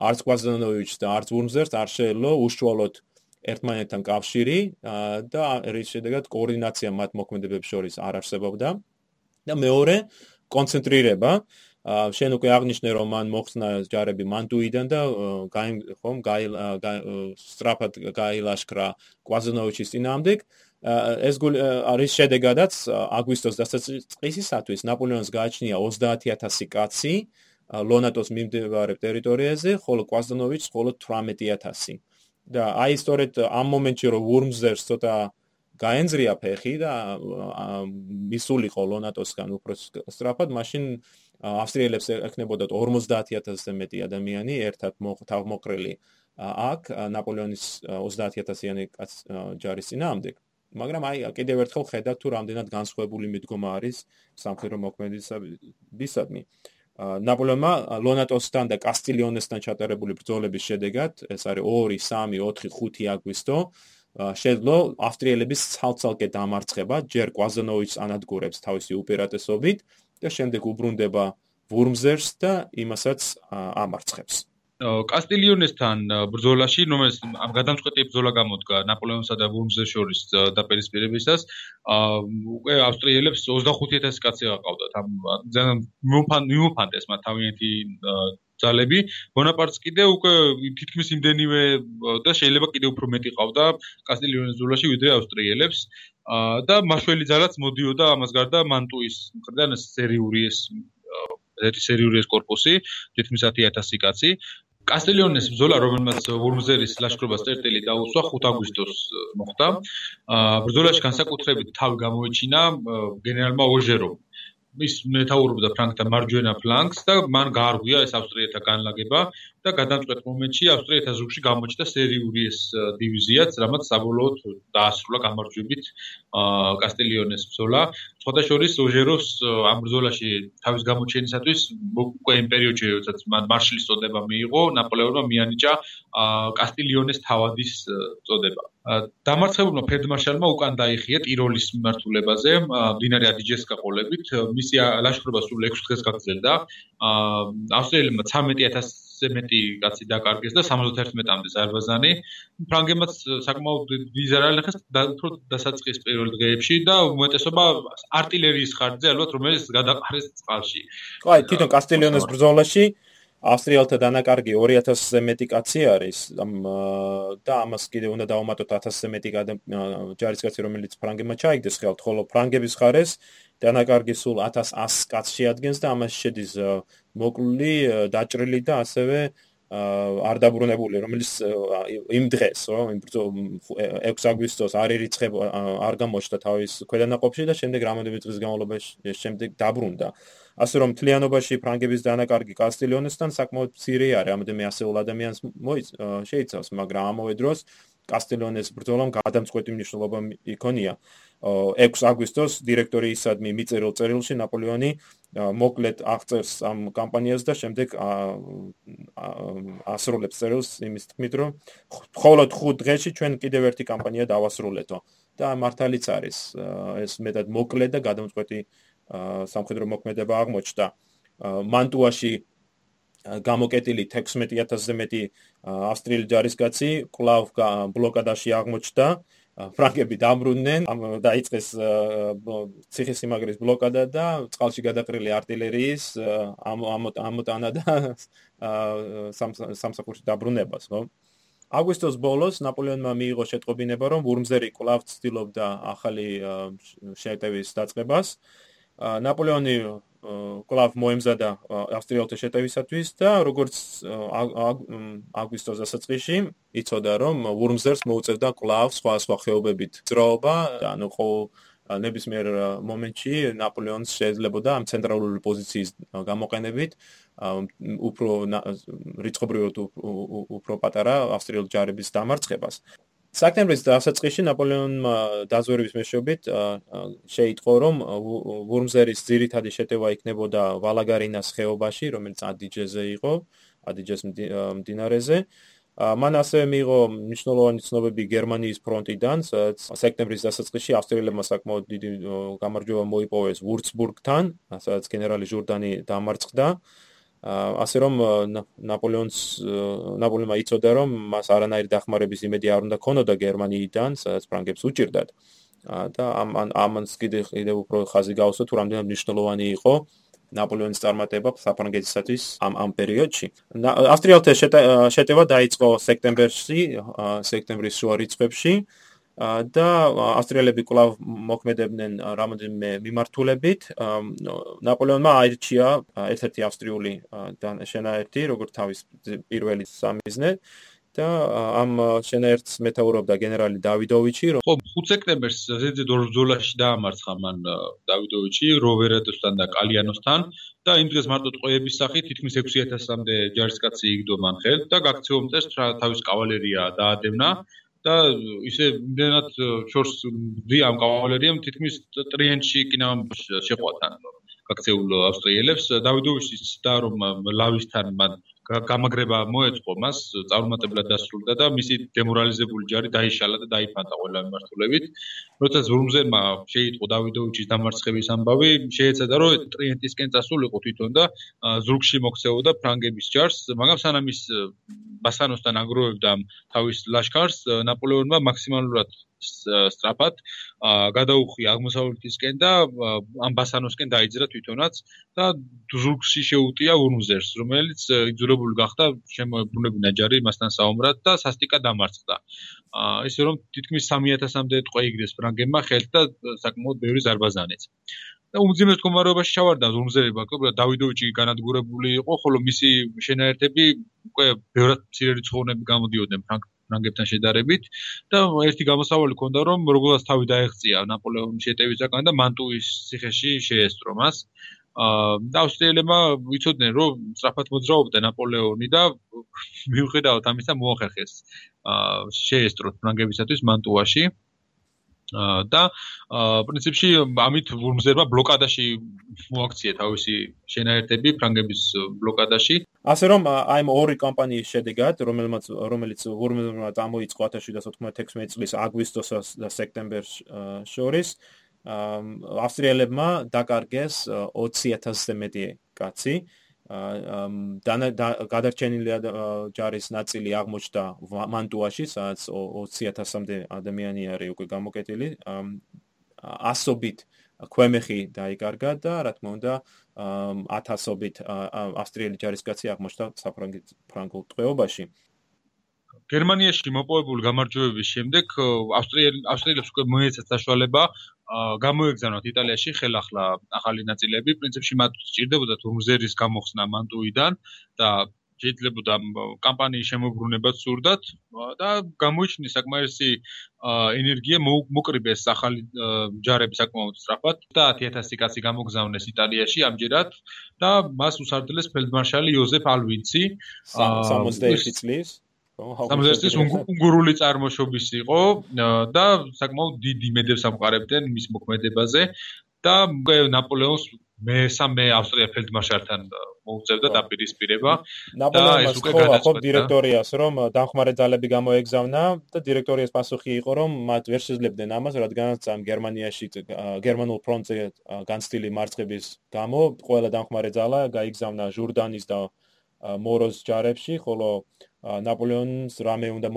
S1: არც კვაზენოვიჩს და არც ვურმზერს არ შეეძლო უშუალოდ ერთმანეთთან კავშირი და რის შედეგად კოორდინაცია მათ მოქმედებებს შორის არ არსებობდა. და მეორე კონცენტრირება შენ უკვე აღნიშნე რომ მან მოხსნა ჯარები მანტუიდან და გაი ხომ გაი სტრაფად გაილაშქრა კვაზონოვიჩის წინამდებ ეს არის შედეგადაც აგვისტოს დასაწყისისათვის ნაპოლეონს გააჩნია 30000 კაცი ლონატოს მიმდებარე ტერიტორიაზე ხოლო კვაზონოვიჩს ხოლო 18000 და აი სწორედ ამ მომენტში რომ ვურმზერს ცოტა გაენძრია ფეხი და მისულიყო ლონატოსგან უფრო სტრაფად მაშინ ავსტრიელებს ეკნებოდა 50000-ზე მეტი ადამიანი ერთად თავმოყრილი აქ ნაპოლეონის 30000-იანი ჯარის წინააღმდეგ. მაგრამ აი კიდევ ერთხელ ხედავთ თუ რამდენად განსხვავებული მიდგომა არის სამხედრო მოქმედებისადმი. ნაპოლეონმა ლონატოსთან და კასტილიონესთან ჩატარებული ბრძოლების შედეგად, ეს არის 2, 3, 4, 5 აგვისტო, შეძლო ავსტრიელების ცალ-ცალკე დამარცხება ჯერ კვაზონოვიჩს ანადგურებს თავისი უპირატესობით და შემდეგ უბრუნდება ვურმზერს და იმასაც ამარცხებს.
S2: კასტილიონესთან ბრძოლაში, რომელიც ამ გადამწყვეტი ბრძოლა გამოდგა ნაპოლეონსა და ვურმზერს შორის დაპირისპირებისას, უკვე ავსტრიელებს 25000 კაცი აყავდათ. ამ ძალიან მიმოფანტეს მათ თავიანთი ძალები. ბონაპარტს კიდე უკვე თითქმის იმდენივე და შეიძლება კიდე უფრო მეტი ყავდა კასტილიონეზულაში ვიდრე ავსტრიელებს. და მაშველი ძალაც მოდიოდა ამას გარდა მანტუის მხრიდან სერიური ეს ერთი სერიული ეს корпуსი, თითქმის 10000 კაცი კასტილიონის ბრძოლა, რომელმაც ვურმზერის ლაშქრობას წერტილი დაუსვა 5 აგვისტოს მოხდა. ბრძოლაში განსაკუთრებით თავი გამოიჩინა გენერალმა ოჟერომ, ის მეტაურობდა ფრანგთა მარჯვენა ფლანგს და მან გაარღვია ეს ავსტრიელთა განლაგება და გადამწყვეტ მომენტში ავსტრიელთა ზურგში გამოჩნდა სერიული ეს დივიზიაც, რამაც საბოლოოდ დაასრულა გამარჯვებით კასტილიონეს ბრძოლა. სხვათა შორის როჟეროვს ამ ბრძოლაში თავის გამოჩენისათვის უკვე იმ პერიოდში, როდესაც მან მარშალის წოდება მიიღო, ნაპოლეონმა მიანიჭა კასტილიონეს თავადის წოდება. დამარცხებულმა ფერდმარშალმა უკან დაიხია ტიროლის მიმართულებაზე მდინარე ადიჯესკა ყოლებით მისი ლაშქრობა სულ 6 დღეს გაგრძელდა ავსტრიელებმა 13000-ზე მეტ 11 კაცი დაკარგეს და 71-მდე ზარბაზანი. ფრანგებმაც საკმაოდ ვიზარალი ხეს უფრო დასაწყის პირველ დღეებში და უმეტესობა артиლერიის ხარჯზე ალბათ რომელიც გადაყარეს წყალში.
S1: აი თვითონ კასტილიონის ბრძოლაში ავსტრიელთა დანაკარგი 2000-ზე მეტი კაცი არის და ამას კიდე უნდა დავუმატოთ 1000-ზე მეტი ჯარისკაცი რომელიც ფრანგებმა ჩაიგდეს ხელთ, ხოლო ფრანგების ხარეს დანაკარგი სულ 1100 კაცს შეადგენს და ამაში შედის მოკლული დაჭრილი და ასევე არ დაბრუნებული რომელიც იმ დღეს რომ იმ 6 აგვისტოს არ ერიცხებ არ გამოჩნდა თავის ქვედანაყოფში და შემდეგ რამოდენიმე დღის განმავლობაში შემდეგ დაბრუნდა. ასე რომ თლიანობაში ფრანგების დანაკარგი კასტილიონესთან საკმაოდ მცირე არის. რამოდენიმე ასეულ ადამიანს შეიცავს მაგრამ ამავე დროს კასტელონეს ბრძოლამ გადამწყვეტი მნიშვნელობა იქონია 6 აგვისტოს დირექტორიისადმი მიწერილ წერილში ნაპოლეონი მოკლედ აღწერს ამ კამპანიას და შემდეგ ასრულებს წერილს იმის თქმით რომ მხოლოდ 5 დღეში ჩვენ კიდევ ერთი კამპანია დავასრულეთო და მართალიც არის ეს მეტად მოკლედ და გადამწყვეტი სამხედრო მოქმედება აღმოჩნდა. მანტუაში გამოკეტილი 16000-ზე მეტი ავსტრიელი ჯარისკაცი კლავ ბლოკადაში აღმოჩნდა ფრანგები დამბრუნდნენ, დაიწყეს ციხესიმაგრის ბლოკადა და წყალში გადაყრილი არტილერიის ამოტანა და სამსახურში დაბრუნებას, ხო? აგვისტოს ბოლოს ნაპოლეონმა მიიღო შეტყობინება, რომ ვურმზერი კვლავ ცდილობდა ახალი შეტევის დაწყებას. ნაპოლეონი კლავ მოემზადა ავსტრიელთა შეტევისათვის და როგორც აგვისტოს დასაწყისში იცოდა რომ ვურმზერს მოუწევდა კლავ სხვა სხვა ხეობებით ძროობა და ანუ ხო ნებისმიერ მომენტში ნაპოლეონს შეიძლებოდა ამ ცენტრალური პოზიციის გამოყენებით. უფრო რიცხობრივად უფრო პატარა ავსტრიელი ჯარების დამარცხებას სექტემბრის დასაწყისში ნაპოლეონმა დაზვერვის მეშვეობით შეიტყო რომ ვურმზერის ძირითადი შეტევა იქნებოდა ვალაგარინას ხეობაში რომელიც ადიჯეზე იყო ადიჯეს მდინარეზე. მან ასევე მიიღო მნიშვნელოვანი ცნობები გერმანიის ფრონტიდან სექტემბრის დასაწყისში ავსტრიელებმა საკმაოდ დიდი გამარჯვება მოიპოვეს ვურცბურგთან სადაც გენერალი ჟურდანი დამარცხდა ასე რომ ნაპოლეონს ნაპოლეონმა იცოდა რომ მას არანაირი დახმარების იმედი არ უნდა ქონოდა გერმანიიდან, სადაც ფრანგებს უჭირდათ. და ამ ამანს კიდე კიდე უფრო ხაზი გავუსვა თუ რამდენად მნიშვნელოვანი იყო ნაპოლეონის წარმატება საფრანგეთისათვის ამ ამ პერიოდში. ავსტრიელთა შეტევა დაიწყო სექტემბერში, სექტემბრის შუა რიცხვებში. და ავსტრიელები კვლავ მოქმედებდნენ რამოდენიმე მიმართულებით. ნაპოლეონმა აირჩია ერთ-ერთი ავსტრიული შენაერთი, როგორც თავის პირველი სამიზნე და ამ შენაერთს მეტაურობდა გენერალი დავიდოვიჩი.
S2: ხო, 5 სექტემბერს ზედზედ ორ ბრძოლაში დაამარცხა მან დავიდოვიჩი როვერადოსთან და კალიანოსთან და იმ დღეს მარტო ტყვეების სახით თითქმის 6000-მდე ჯარისკაცი იგდო მან ხელთ და გაქცეულ მტერს თავის კავალერია დაადევნა. და ისე იმდენად შორს დი ამ კავალერიამ თითქმის ტრიენტში კინა შეყვათან გაქცეულ ავსტრიელებს. დავიდოვიშის და რომ ლავისთან მან გამაგრება მოეწყო მას წარუმატებლად დასრულდა და მისი დემორალიზებული ჯარი დაიშალა და დაიფანტა ყველა მიმართულებით. როცა ზურმზერმა შეიტყო დავიდოვიჩის დამარცხების ამბავი, შეეცადა რომ ტრიენტისკენ წასულიყო თვითონ და ზურგში მოქცეოდა ფრანგების ჯარს, მაგრამ სანამ ის ბასანოსთან აგროვებდა თავის ლაშქარს, ნაპოლეონმა მაქსიმალურად სტრაფად გადაუხვია აღმოსავლეთისკენ და ამბასანოსკენ დაიძრა თვითონაც და ზურგში შეუტია ურმზერს რომელიც იძულებული გახდა შემოებრუნებინა ჯარი მასთან საომრად და სასტიკად დამარცხდა. ისე რომ თითქმის 3000-მდე ტყვე იგდეს ფრანგებმა ხელთ და საკმაოდ ბევრი ზარბაზანიც და უმძიმეს მდგომარეობაში ჩავარდა ზურმზერება, უბრალოდ დავიდოვიჩი განადგურებული იყო, ხოლო მისი შენაერთები უკვე ბევრად მცირე რიცხოვნები გამოდიოდნენ ფრანგ ფრანგებთან შედარებით და ერთი გამოსავალი ქონდა რომ როგორაც თავი დაეღწია ნაპოლეონის შეტევისაგან და მანტუის ციხეში შეესწრო მას. აა და ავსტრიელებმა ვიცოდნენ რომ სწრაფად მოძრაობდა ნაპოლეონი და მიუხედავად ამისა მოახერხეს აა შეესწრო ფრანგებისათვის მანტუაში. და პრინციპში ამით ვურმზერმა ბლოკადაში მოაქცია თავისი შენაერთები ფრანგების ბლოკადაში.
S1: ასე რომ აი ამ ორი კამპანიის შედეგად, რომელმაც რომელიც ვურმზერმა წამოიწყო 1796 წლის აგვისტოსა და სექტემბერს შორის, ავსტრიელებმა დაკარგეს 20000-ზე მეტი კაცი. გადარჩენილი ჯარის ნაწილი აღმოჩნდა მანტუაში, სადაც 20000-მდე ადამიანი არის უკვე გამოკეტილი. ასობით ქვემეხი დაიკარგა და რა თქმა უნდა ათასობით ავსტრიელი ჯარისკაცი აღმოჩნდა საფრანგულ ტყვეობაში.
S2: გერმანიაში მოპოვებული გამარჯვებების შემდეგ ავსტრიელი ავსტრიელებს უკვე მოეცათ საშუალება გამოეგზავნათ იტალიაში ხელახლა ახალი ნაწილები. პრინციპში მათ სჭირდებოდა თურმზერის გამოხსნა მანტუიდან და შეიძლებოდა კამპანიის შემოbrunებაც სურდათ და გამოიჩინეს საკმარისი ენერგია მოკრიბეს ახალი ჯარები საკმაოდ სწრაფად. და 10000 კაცი გამოგზავნეს იტალიაში ამჯერად და მას უსარდლეს ფელდმარშალი იოზეფ ალვინცი.
S1: 61 წლის
S2: სამზერის წლის უნგრული წარმოშობის იყო და საკმაოდ დიდი იმედებს ამყარებდნენ მის მოქმედებაზე და ნაპოლეონს მესამე ავსტრია ფელდმარშალთან მოუწევდა დაპირისპირება
S1: და ეს უკვე გადაწყვეტა დირექტორიას რომ დამხმარე ძალები გამოეგზავნა და დირექტორიას პასუხი იყო რომ მათ ვერ შეძლებდნენ ამას რადგანაც ამ გერმანიაში გერმანულ ფრონტზე განცდილი მარცხების გამო ყველა დამხმარე ძალა გაიგზავნა ჟურდანის და მოროს ჯარებში ხოლო ნაპოლეონს რამე უნდა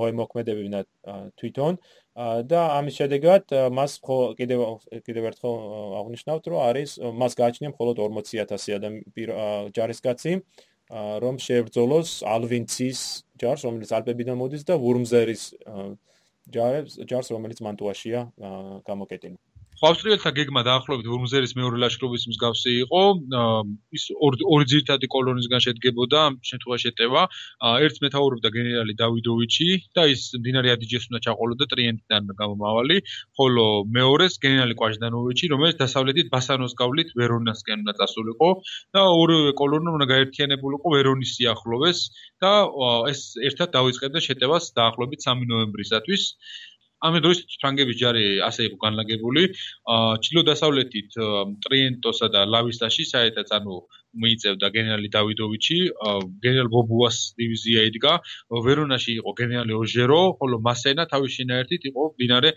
S1: მოემოქმედებინა თვითონ. და ამის შედეგად მას კიდევ კიდევ ერთხელ აღნიშნავთ რომ არის მას გააჩნია მხოლოდ 40000 ადამიანი ჯარისკაცი რომ შეებრძოლოს ალვინცის ჯარს რომელიც ალპებიდან მოდის და ვურმზერის ჯარს ჯარს რომელიც მანტუაშია გამოკეტილი
S2: ავსტრიელთა გეგმა დაახლოებით ვურმზერის მეორე ლაშქრობის მსგავსი იყო. ის ორი ძირითადი კოლონისგან შედგებოდა, ამ შემთხვევაში ეტევა. ერთს მეთაურობდა გენერალი დავიდოვიჩი და ის დინარი ადიჯეს უნდა ჩაყოლოდა ტრიენტიდან გამომავალი, ხოლო მეორეს გენერალი კვაჟდანოვიჩი, რომელიც დასავლეთით ბასანოს გავლით ვერონასკენ უნდა წასულიყო და ორივე კოლონი უნდა გაერთიანებულიყო ვერონის სიახლოვეს და ეს ერთად დაიწყებდა შეტევას დაახლოებით 3 ნოემბრისათვის. ამის დროს ფრანგების ჯარი ასე იყო განლაგებული. ჩრდილო-დასავლეთით ტრიენტოსა და ლავისტაში საერთაც ანუ მიიწევდა გენერალი დავიდოვიჩი, გენერალ ბობუას დივიზია იდგა, ვერონაში იყო გენერალი ოჟერო, ხოლო მასენა თავის შინაერთით იყო მდინარე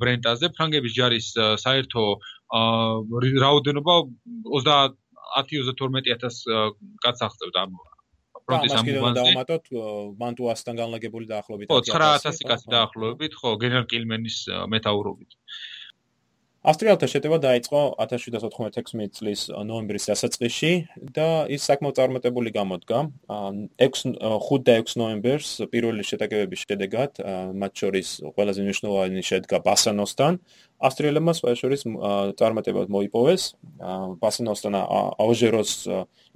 S2: ბრენტაზე. ფრანგების ჯარის საერთო რაოდენობა 30 10-32000 კაცს აღწევდა ამ
S1: ფრონტის ამბულანსი. დავამატოთ მანტუასთან განლაგებული დაახლოებით
S2: 1000. ხო, 9000 კაცი დაახლოებით, ხო, გენერალ კილმენის მეთაურობით.
S1: ავსტრიელთა შეტევა დაიწყო 1796 წლის ნოემბრის დასაწყისში და ის საკმაოდ წარმატებული გამოდგა. 6 5 და 6 ნოემბერს პირველი შეტაკებების შედეგად მათ შორის ყველაზე მნიშვნელოვანი შედგა ბასანოსთან. ავსტრიელებმა სპეციალურის წარმატება მოიპოვეს. ბასანოსთან აუჟეროს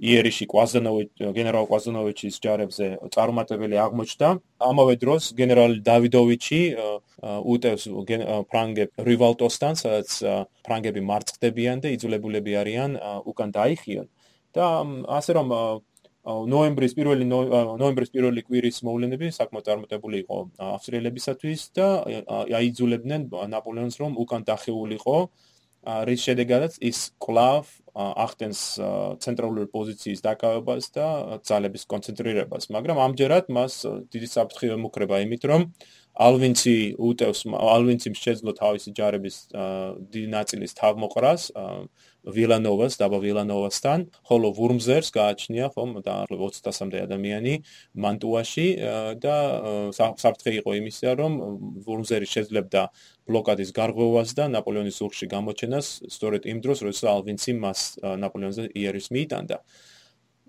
S1: იერიში კვაზანოვიჩ გენერალ კვაზანოვიჩის ჯარებზე წარმატებელი აღმოჩნდა. ამავე დროს გენერალი დავიდოვიჩი უტევს ფრანგებ რივალტოსთან, სადაც ფრანგები მარცხდებიან და იძულებულები არიან უკან დაიხიონ. და ასე რომ ნოემბრის პირველი ნოემბრის პირველი კვირის მოვლენები საკმაოდ წარმატებული იყო ავსტრიელებისათვის და აიძულებდნენ ნაპოლეონს რომ უკან დახეულიყო. რის შედეგადაც ის კლავ ახტენს ცენტრალური პოზიციის დაკავებას და ძალების კონცენტრირებას, მაგრამ ამჯერად მას დიდი საფრთხე ემუქრება იმით, რომ ალვინცი უტევს ალვინციმ შეძლო თავისი ჯარების დიდი ნაწილის თავმოყრას ვილანოვას და ვილანოვასთან, ხოლო ვურმზერს გააჩნია ხომ და 20-მდე ადამიანი მანტუაში და საფრთხე იყო იმისა, რომ ვურმზერი შეძლებდა ბლოკადის გარღვევას და ნაპოლეონის ზურგში გამოჩენას სწორედ იმ დროს, როცა ალვინცი მას ნაპოლეონზე იერის მიიტანდა.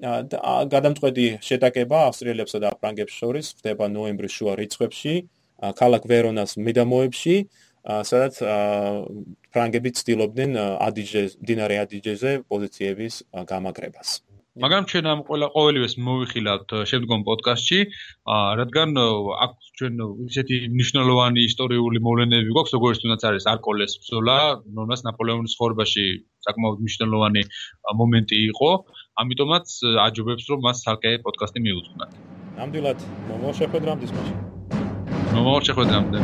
S1: და გადამწყვეტი შეტაკება ავსტრიელებსა და ფრანგებს შორის ხდება ნოემბრის შუა რიცხვებში, ქალაქ ვერონას მიდამოებში, სადაც ფრანგები ცდილობდნენ ადიჯე დინარე ადიჯეზე პოზიციების გამაგრებას.
S2: მაგრამ ჩვენ ამ ყველა ყოველივეს მოვიხილავთ შემდგომ პოდკასტში, რადგან აქ ჩვენ ისეთი მნიშვნელოვანი ისტორიული მოვლენები გვაქვს, როგორც თუნდაც არის არკოლეს ბრძოლა, რომელსაც ნაპოლეონის ხორბაში საკმაოდ მნიშვნელოვანი მომენტი იყო, ამიტომაც აჯობებს რომ მას თალკე პოდკასტი მიუძღვნათ.
S1: ნამდვილად მომავალ შეხვედრამდე.
S2: მომავალ შეხვედრამდე.